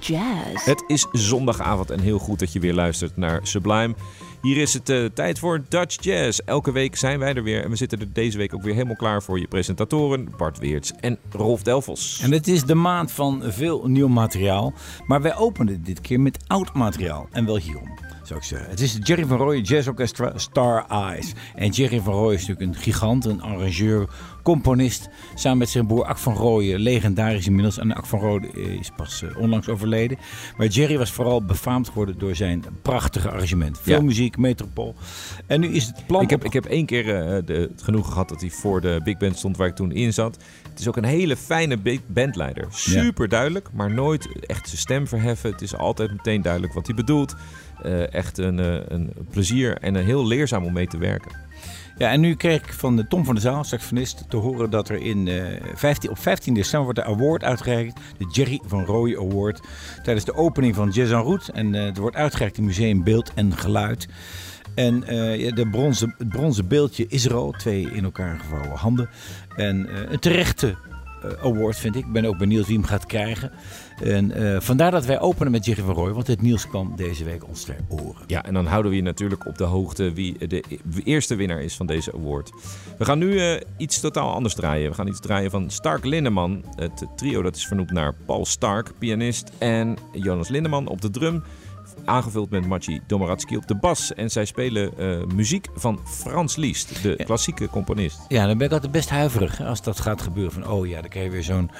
jazz. Het is zondagavond en heel goed dat je weer luistert naar Sublime. Hier is het uh, tijd voor Dutch Jazz. Elke week zijn wij er weer en we zitten er deze week ook weer helemaal klaar voor je presentatoren Bart Weerts en Rolf Delvos. En het is de maand van veel nieuw materiaal, maar wij openen dit keer met oud materiaal en wel hierom zou ik zeggen. Het is Jerry van Rooij Jazz Orchestra Star Eyes. En Jerry van Rooij is natuurlijk een gigant, een arrangeur, componist. Samen met zijn broer Ak van Rooyen, legendarisch inmiddels. En Ak van Rooyen is pas uh, onlangs overleden. Maar Jerry was vooral befaamd geworden door zijn prachtige arrangement. Veel muziek, metropool. En nu is het plan... Ik heb, ik heb één keer uh, de, het genoegen gehad dat hij voor de big band stond waar ik toen in zat. Het is ook een hele fijne bandleider. Super duidelijk, maar nooit echt zijn stem verheffen. Het is altijd meteen duidelijk wat hij bedoelt. Uh, echt een, een plezier en een heel leerzaam om mee te werken. Ja, en nu kreeg ik van de Tom van der Zaal, saxofonist, te horen dat er in, uh, 15, op 15 december wordt de award uitgereikt. De Jerry van Rooij Award. Tijdens de opening van Jazz en Route. En uh, er wordt uitgereikt in Museum Beeld en Geluid. En uh, de bronzen, het bronzen beeldje is er al. Twee in elkaar gevouwen handen. En een terechte award vind ik. Ik ben ook benieuwd wie hem gaat krijgen. En uh, vandaar dat wij openen met Jerry van Rooij, want het nieuws kwam deze week ons ter oren. Ja, en dan houden we je natuurlijk op de hoogte wie de eerste winnaar is van deze award. We gaan nu uh, iets totaal anders draaien. We gaan iets draaien van Stark Lindeman. Het trio dat is vernoemd naar Paul Stark, pianist, en Jonas Lindeman op de drum aangevuld met Maciej Domoratsky op de bas. En zij spelen uh, muziek van Frans Liszt, de ja. klassieke componist. Ja, dan ben ik altijd best huiverig als dat gaat gebeuren. Van, oh ja, dan krijg je weer zo'n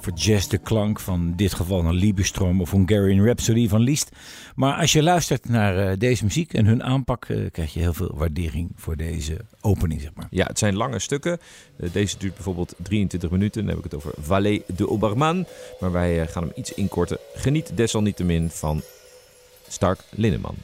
verjazzde klank van in dit geval een Liebestrom of Hungarian Rhapsody van Liszt. Maar als je luistert naar uh, deze muziek en hun aanpak, uh, krijg je heel veel waardering voor deze opening, zeg maar. Ja, het zijn lange stukken. deze duurt bijvoorbeeld 23 minuten. Dan heb ik het over Vallée de Obermann. Maar wij gaan hem iets inkorten. Geniet desalniettemin van Stark Linneman.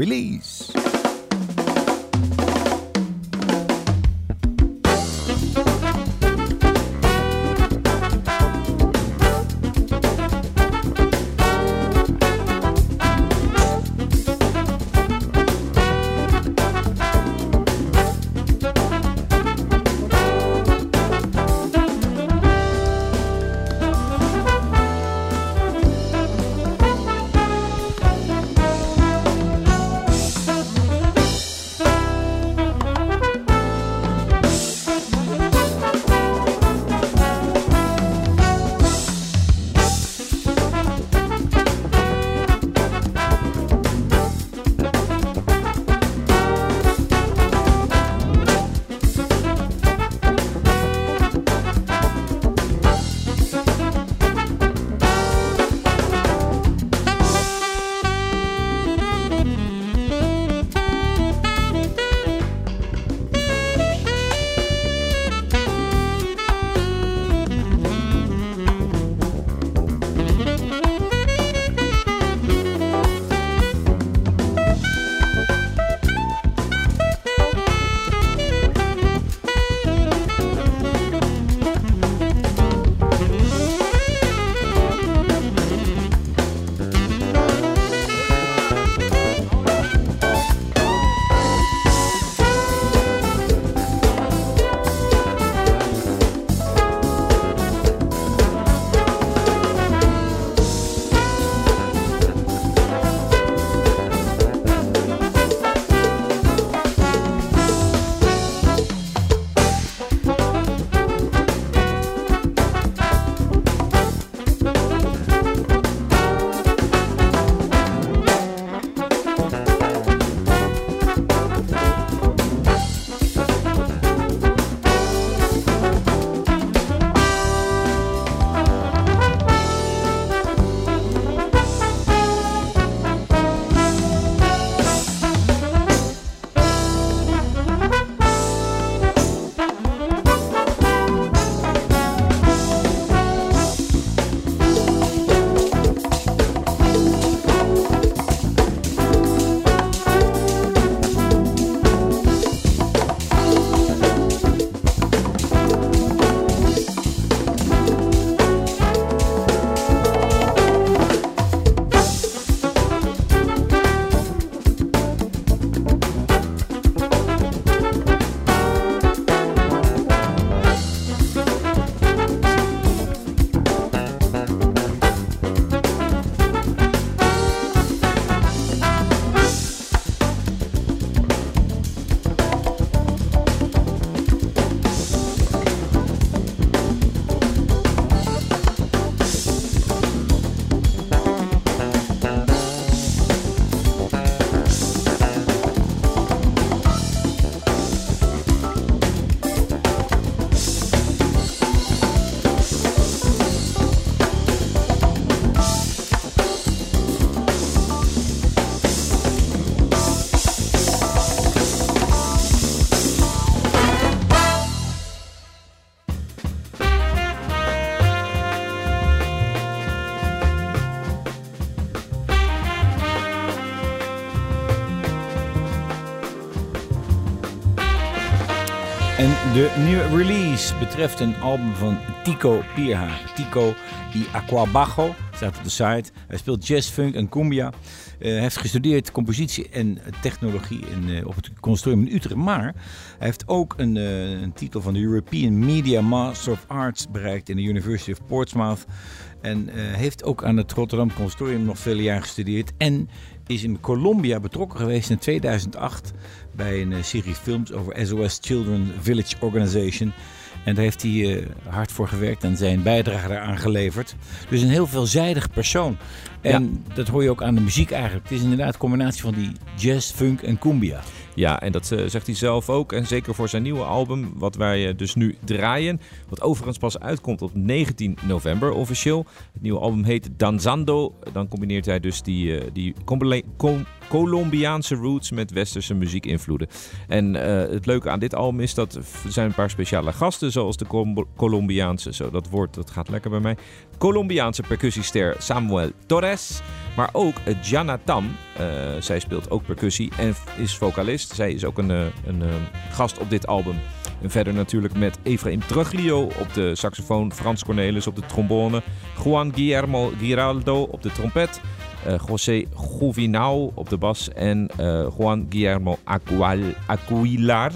Release. Nieuwe release betreft een album van Tico Pierha. Tico di Aquabajo staat op de site. Hij speelt jazz, funk en cumbia. Eh, hij heeft gestudeerd compositie en technologie in, eh, op het conservatorium in Utrecht. Maar hij heeft ook een, eh, een titel van de European Media Master of Arts bereikt in de University of Portsmouth. En heeft ook aan het Rotterdam Conservatorium nog vele jaren gestudeerd. En is in Colombia betrokken geweest in 2008 bij een serie films over SOS Children Village Organization. En daar heeft hij hard voor gewerkt en zijn bijdrage daaraan geleverd. Dus een heel veelzijdig persoon. En dat hoor je ook aan de muziek eigenlijk. Het is inderdaad een combinatie van die jazz, funk en cumbia. Ja, en dat eh, zegt hij zelf ook. En zeker voor zijn nieuwe album, wat wij eh, dus nu draaien. Wat overigens pas uitkomt op 19 november officieel. Het nieuwe album heet Danzando. Dan combineert hij dus die, eh, die Colombiaanse roots met westerse muziekinvloeden. En eh, het leuke aan dit album is dat er zijn een paar speciale gasten, zoals de Colombiaanse, zo dat woord dat gaat lekker bij mij. Colombiaanse percussiester Samuel Torres. Maar ook eh, Gianna Tam. Eh, zij speelt ook percussie en is vocalist. Zij is ook een, een eh, gast op dit album. En verder natuurlijk met Efraim Truglio op de saxofoon, Frans Cornelis op de trombone, Juan Guillermo Giraldo op de trompet, José Gouvinau op de bas en eh, Juan Guillermo Aguilar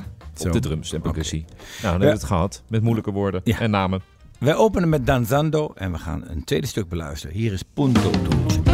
op de drums en percussie. Nou, dan hebben we het gehad met moeilijke woorden Ja. en namen. Wij openen met Danzando en we gaan een tweede stuk beluisteren. Hier is Punto Dulce.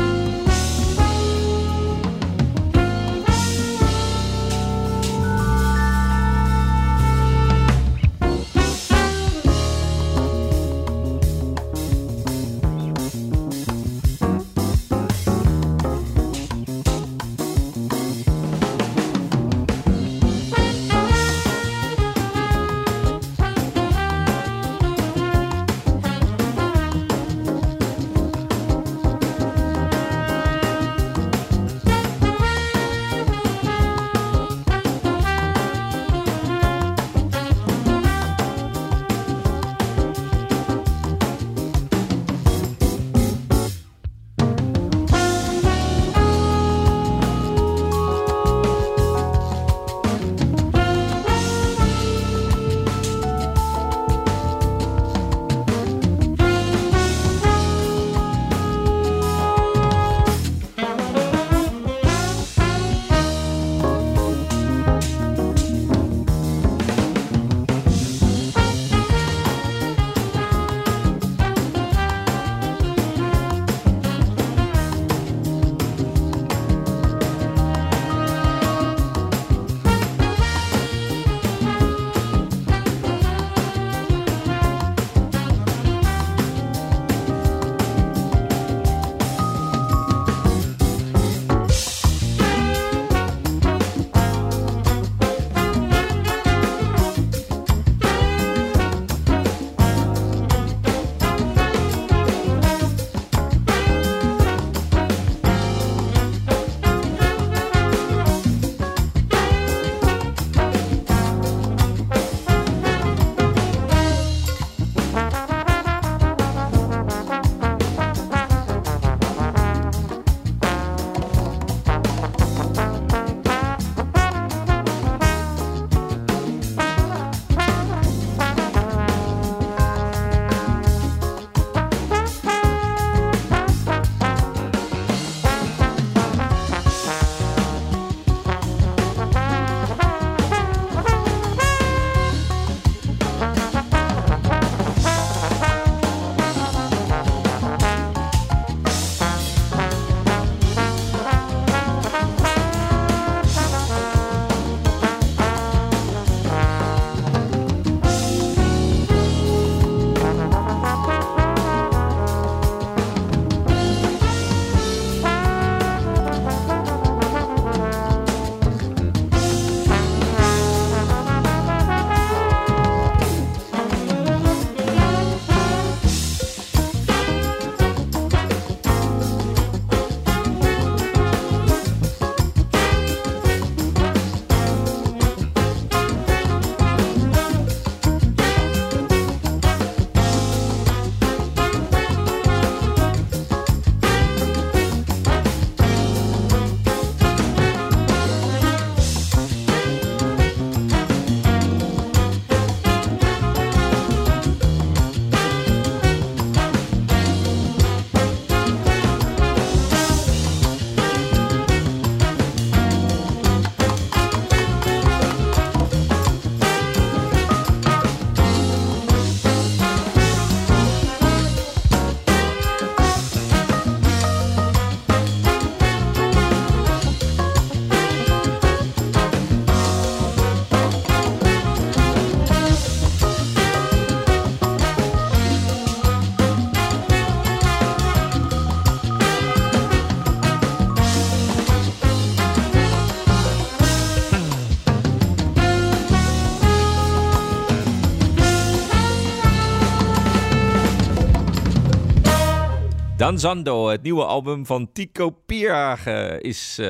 Danzando, het nieuwe album van Tico Pierhagen, is uh,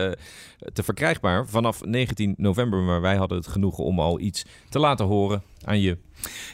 te verkrijgbaar vanaf 19 november. Maar wij hadden het genoegen om al iets te laten horen aan je.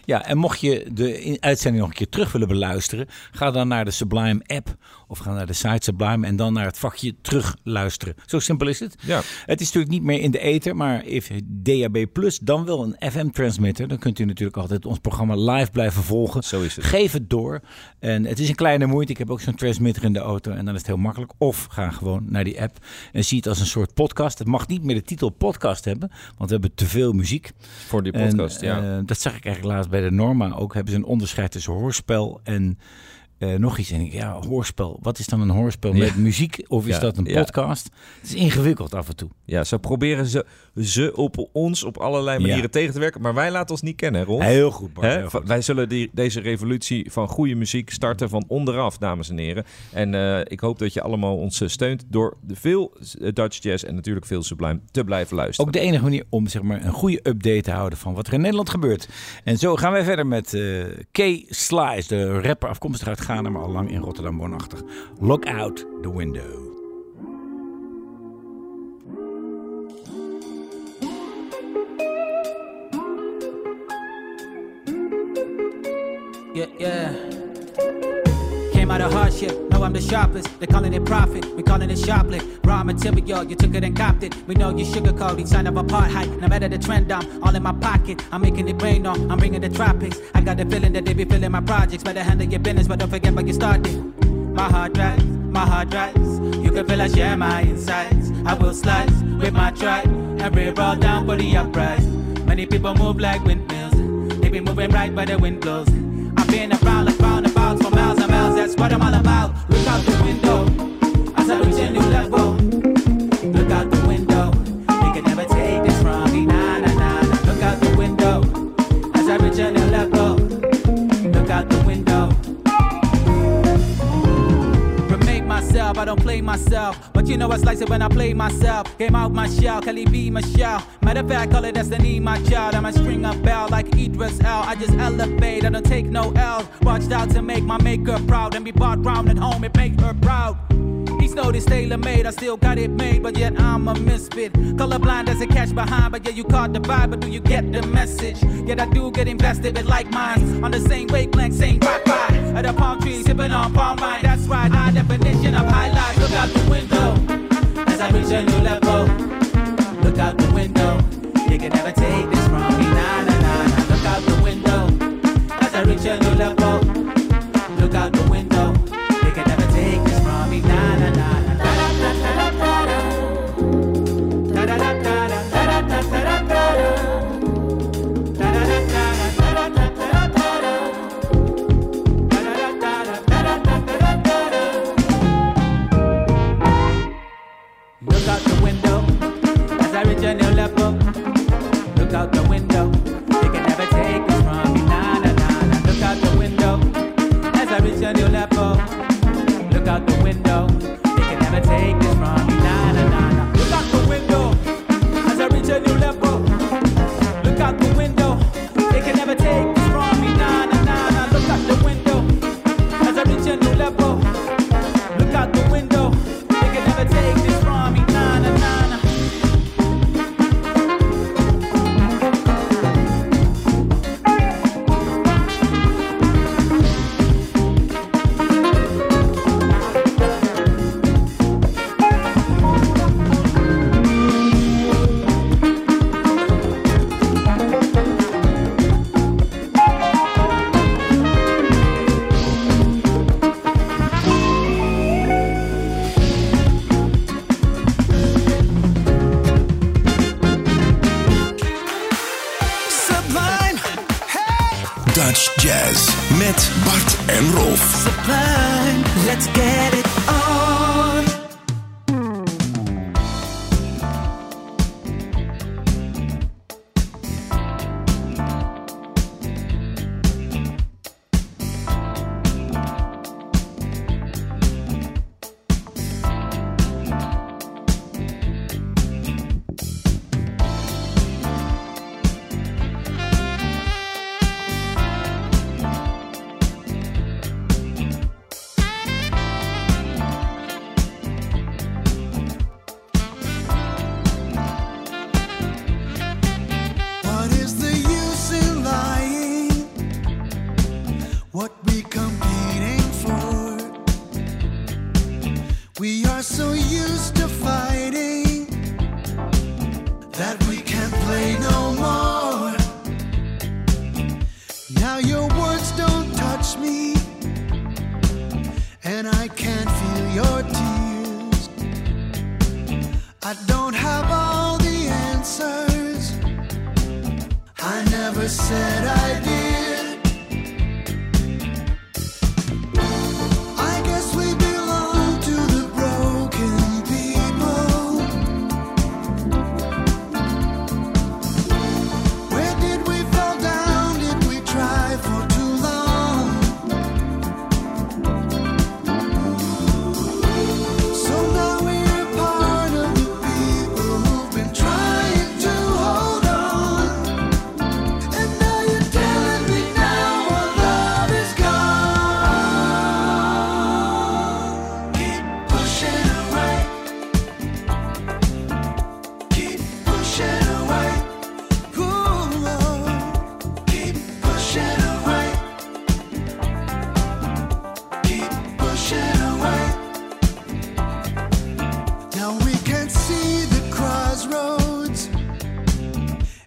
Ja, en mocht je de uitzending nog een keer terug willen beluisteren, ga dan naar de Sublime app of ga naar de site Sublime en dan naar het vakje terugluisteren. Zo simpel is het. Ja. Het is natuurlijk niet meer in de ether, maar even DAB+, dan wel een FM-transmitter. Dan kunt u natuurlijk altijd ons programma live blijven volgen. Zo is het. Geef het door. En het is een kleine moeite. Ik heb ook zo'n transmitter in de auto en dan is het heel makkelijk. Of ga gewoon naar die app en zie het als een soort podcast. Het mag niet meer de titel podcast hebben, want we hebben te veel muziek. Voor die podcast, en, ja. Uh, dat zag ik eigenlijk laatst bij de Norma ook. Hebben ze een onderscheid tussen hoorspel en uh, nog iets. En ik, ja, hoorspel. Wat is dan een hoorspel Ja. met muziek? Of is Ja, dat een ja. podcast? Het is ingewikkeld af en toe. Ja, zo proberen ze, ze op ons op allerlei manieren Ja. tegen te werken. Maar wij laten ons niet kennen, Ron. Heel goed, Bart. Heel goed. Wij zullen die, deze revolutie van goede muziek starten van onderaf, dames en heren. En eh, ik hoop dat je allemaal ons eh, steunt door veel eh, Dutch Jazz en natuurlijk veel Sublime te blijven luisteren. Ook de enige manier om zeg maar, een goede update te houden van wat er in Nederland gebeurt. En zo gaan wij verder met Kay Slice, de rapper afkomstig uit Ghana, maar al lang in Rotterdam woonachtig. Look out the window. Yeah, yeah. Came out of hardship, know I'm the sharpest. They calling it profit, we calling it shoplift. Raw material, you took it and copped it. We know you sugarcoated, sign of apartheid. No matter the trend, I'm all in my pocket. I'm making it rain on, I'm bringing the tropics. I got the feeling that they be feeling my projects. Better handle your business, but don't forget where you started. My heart drives, my heart drives. You can feel I share my insights. I will slice with my tribe rip all down for the uprise. Many people move like windmills. They be moving right where the wind blows. Been around like roundabouts for miles and miles. That's what I'm all about. Look out the window I don't play myself. But you know I slice it when I play myself. Came out my shell, Kelly B. Michelle. Matter of fact, call it destiny, my child. I'm a string of bell like Idris L. I just elevate, I don't take no L's. Watched out to make my maker proud and be bought round at home, it make her proud. Know this tailor made, I still got it made, but yet I'm a misfit. Colorblind as a catch behind, but yeah, you caught the vibe, but do you get the message? Yet I do get invested, but like mine, on the same wavelength, same rock ride. At a palm tree, sipping on palm wine, that's right, high definition of highlights. Look out the window as I reach a new level. Look out the window, you can never take this from me. Nah, nah, nah, nah. Look out the window as I reach a new level.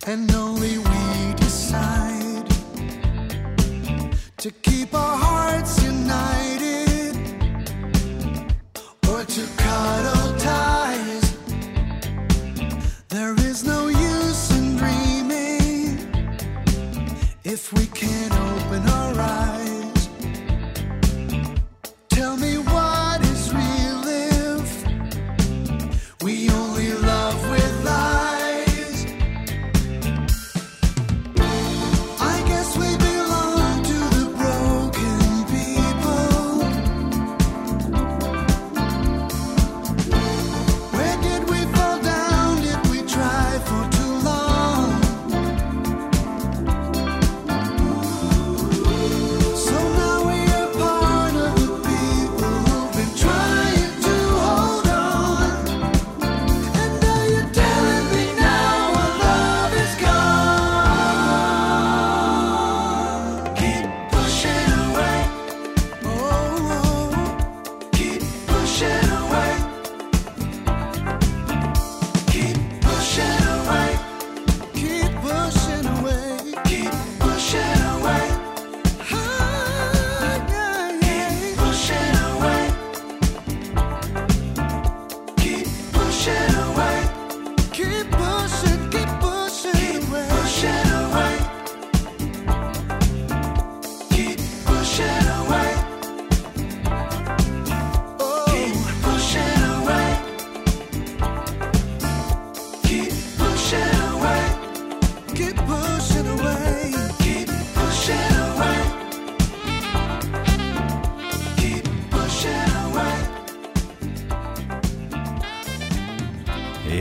And only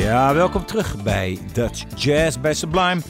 Ja, welkom terug bij Dutch Jazz bij Sublime.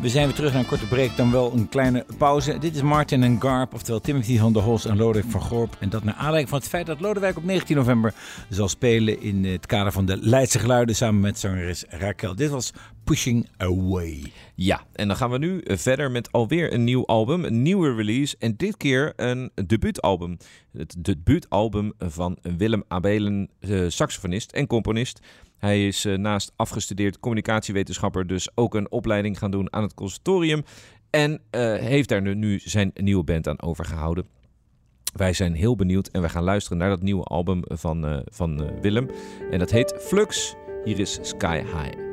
We zijn weer terug naar een korte break, dan wel een kleine pauze. Dit is Martin en Garp, oftewel Timothy van der Hos en Lodewijk van Gorp. En dat naar aanleiding van het feit dat Lodewijk op 19 november zal spelen in het kader van de Leidse Geluiden samen met zangeres Raquel. Dit was Pushing Away. Ja, en dan gaan we nu verder met alweer een nieuw album, een nieuwe release. En dit keer een debuutalbum. Het debuutalbum van Willem Abelen, eh, saxofonist en componist. Hij is eh, naast afgestudeerd communicatiewetenschapper dus ook een opleiding gaan doen aan het conservatorium. En eh, heeft daar nu, zijn nieuwe band aan overgehouden. Wij zijn heel benieuwd en wij gaan luisteren naar dat nieuwe album van, eh, van Willem. En dat heet Flux. Hier is Sky High.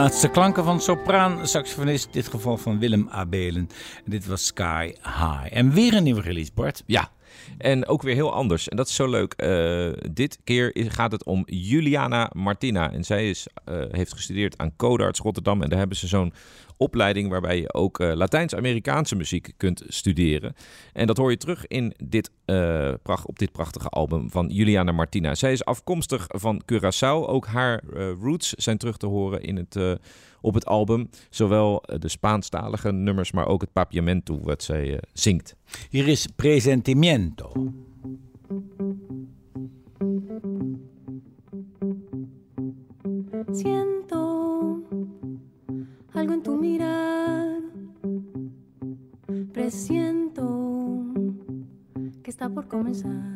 Laatste klanken van sopraan saxofonist, in dit geval van Willem Abelen. En dit was Sky High. En weer een nieuwe release, Bart. Ja, en ook weer heel anders. En dat is zo leuk. Eh, dit keer gaat het om Juliana Martina. En zij is, eh, heeft gestudeerd aan Codarts Rotterdam. En daar hebben ze zo'n opleiding waarbij je ook eh, Latijns-Amerikaanse muziek kunt studeren. En dat hoor je terug in dit, eh, pracht, op dit prachtige album van Juliana Martina. Zij is afkomstig van Curaçao. Ook haar eh, roots zijn terug te horen in het, eh, op het album. Zowel de Spaanstalige nummers, maar ook het papiamento wat zij eh, zingt. Hier is Presentimiento. Siento algo en tu mirar. Presiento que está por comenzar.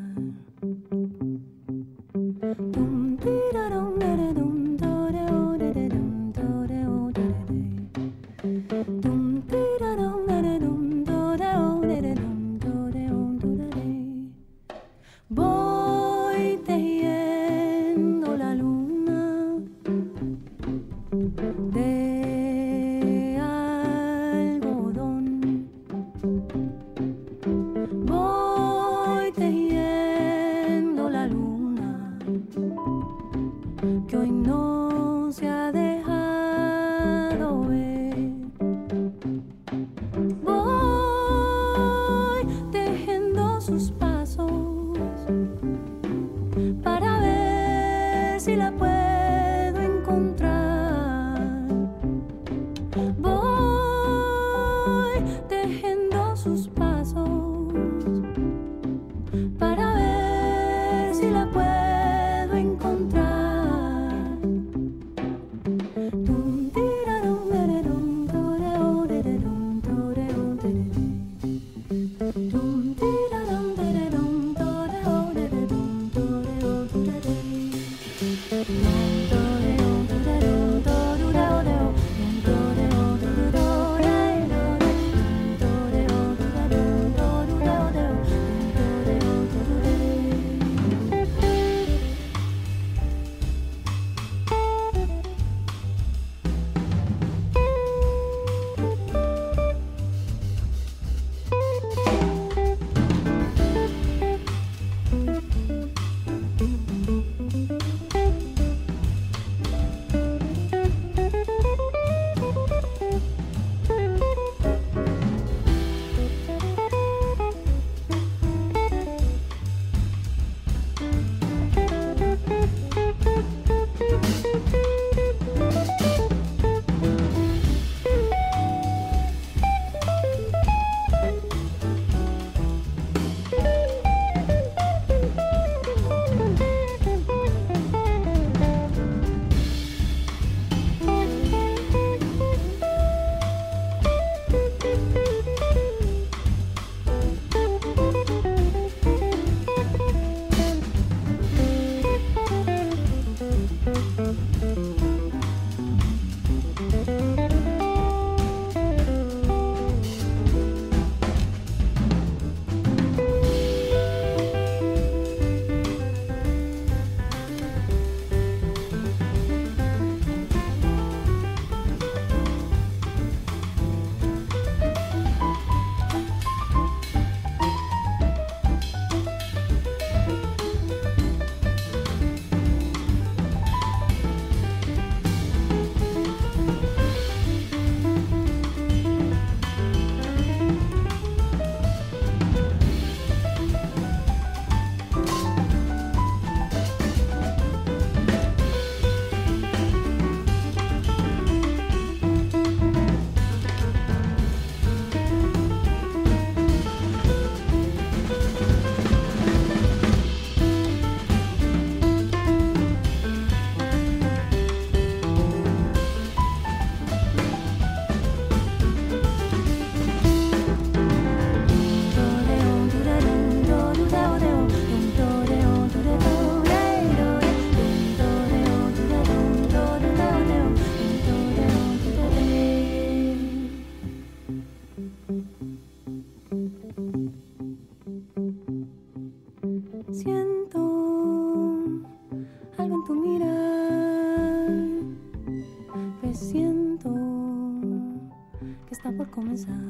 por comenzar.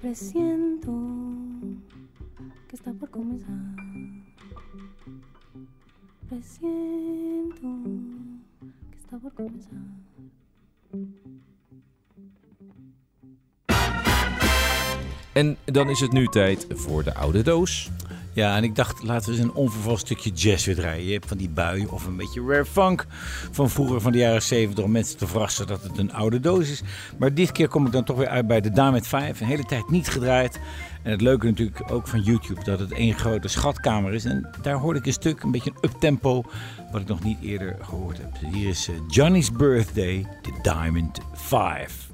Presiento que está por comenzar. Presiento que. En dan is het nu tijd voor de oude doos. Ja, en ik dacht, laten we eens een onvervals stukje jazz weer draaien. Je hebt van die bui of een beetje rare funk van vroeger, van de jaren 70, om mensen te verrassen dat het een oude doos is. Maar dit keer kom ik dan toch weer uit bij de met 5. Een hele tijd niet gedraaid. En het leuke natuurlijk ook van YouTube, dat het één grote schatkamer is. En daar hoorde ik een stuk, een beetje een uptempo, wat ik nog niet eerder gehoord heb. Hier is eh, Johnny's Birthday, de Diamond 5.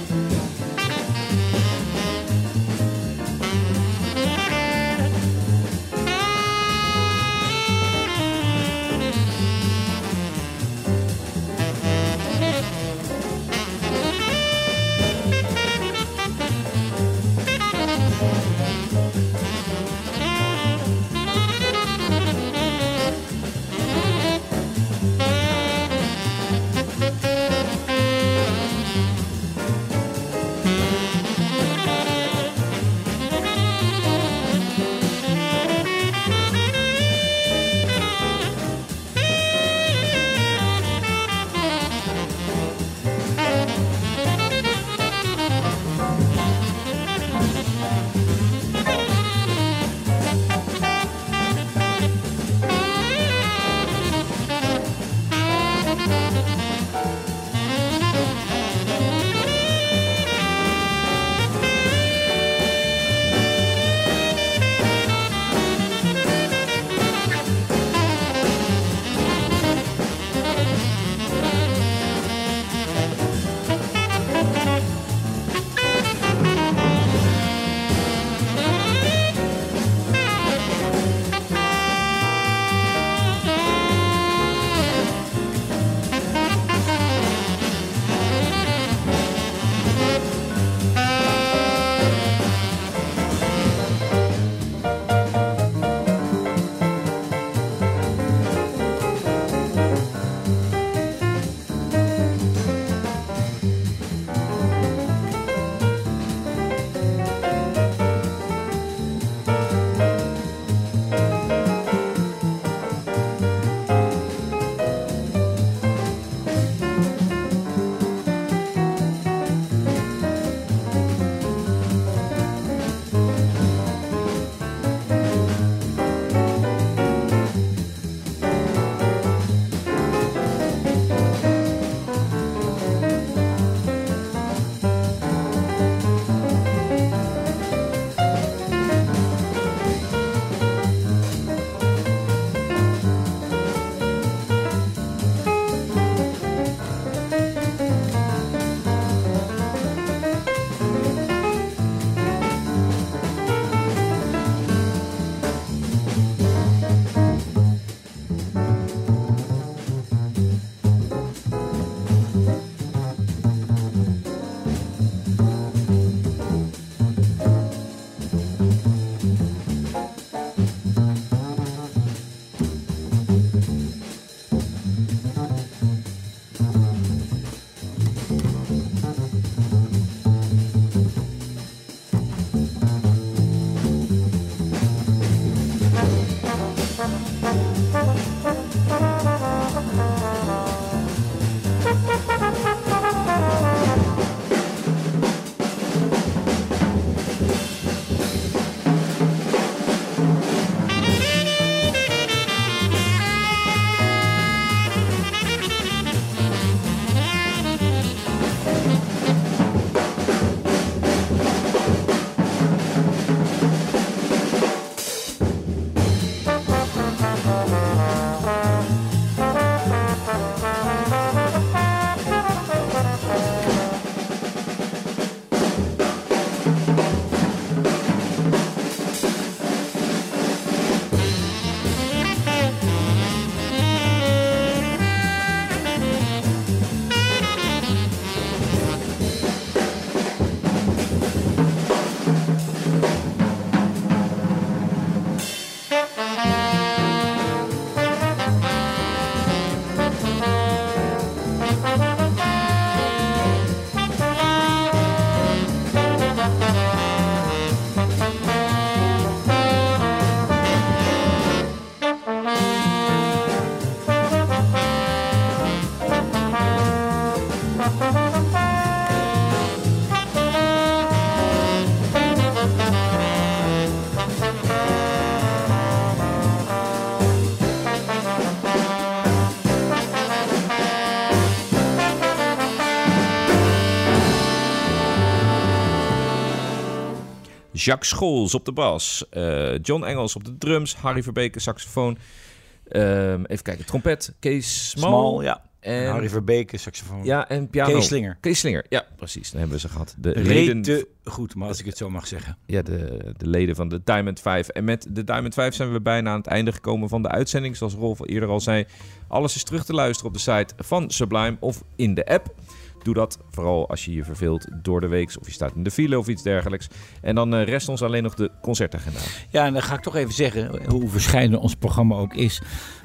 Jacques Scholz op de bas. eh, John Engels op de drums. Harry Verbeke saxofoon. Ehm, even kijken, trompet. Kees Smal. Smal, ja. En, Harry Verbeke, saxofoon. ja, en piano. Kees Slinger. Kees Slinger, ja, precies. Dan hebben we ze gehad. De leden, Rete goed, maar als ik het zo mag zeggen. ja, de, de leden van de Diamond 5. En met de Diamond 5 zijn we bijna aan het einde gekomen van de uitzending. Zoals Rolf al eerder al zei. Alles is terug te luisteren op de site van Sublime of in de app. Doe dat vooral als je je verveelt door de week of je staat in de file of iets dergelijks. En dan eh, rest ons alleen nog de concertagenda. Ja, en dan ga ik toch even zeggen hoe verschillend ons programma ook is.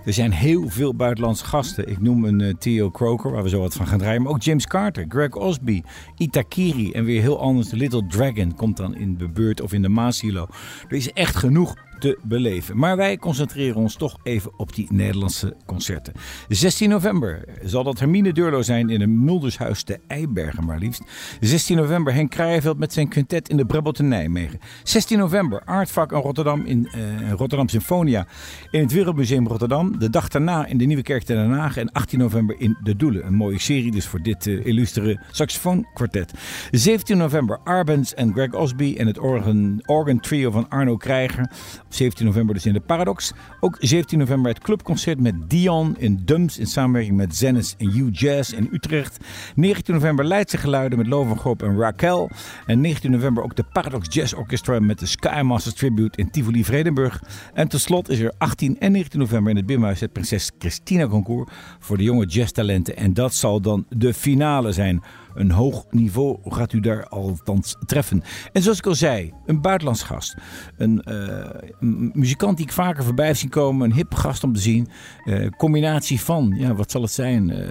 Er zijn heel veel buitenlandse gasten. Ik noem een eh, Theo Croker, waar we zo wat van gaan draaien. Maar ook James Carter, Greg Osby, Itakiri en weer heel anders. Little Dragon komt dan in de beurt of in de Maasilo. Er is echt genoeg te beleven. Maar wij concentreren ons toch even op die Nederlandse concerten. 16 november zal dat Hermine Deurlo zijn in een Muldershuis te Eibergen maar liefst. 16 november Henk Kraaienveld met zijn quintet in de Brebbel te Nijmegen. 16 november Aardvak in Rotterdam in eh, Rotterdam Symfonia in het Wereldmuseum Rotterdam. De dag daarna in de Nieuwe Kerk te Den Haag en 18 november in De Doelen. Een mooie serie dus voor dit eh, illustere saxofoonkwartet. 17 november Arbens en Greg Osby en het organ, organ trio van Arno Krijger. Op 17 november dus in de Paradox. Ook 17 november het clubconcert met Dion in Dums in samenwerking met Zennis en U Jazz in Utrecht. 19 november Leidse Geluiden met Lo en Raquel. En 19 november ook de Paradox Jazz Orchestra met de Skymasters Tribute in Tivoli Vredenburg. En tot slot is er 18 en 19 november in het Het Prinses Christina Concours voor de jonge jazztalenten. En dat zal dan de finale zijn. Een hoog niveau gaat u daar althans treffen. En zoals ik al zei, een buitenlands gast. Een eh, muzikant die ik vaker voorbij heb zien komen. Een hip gast om te zien. Eh, combinatie van, ja, wat zal het zijn? Eh,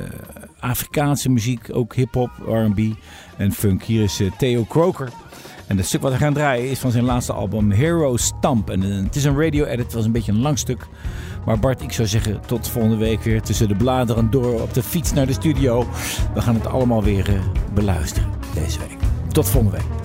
Afrikaanse muziek, ook hip-hop, RB en funk. Hier is Theo Croker. En het stuk wat we gaan draaien is van zijn laatste album Hero Stamp. En eh, het is een radio-edit, het was een beetje een lang stuk. Maar Bart, ik zou zeggen tot volgende week weer tussen de bladeren door op de fiets naar de studio. We gaan het allemaal weer eh, beluisteren deze week. Tot volgende week.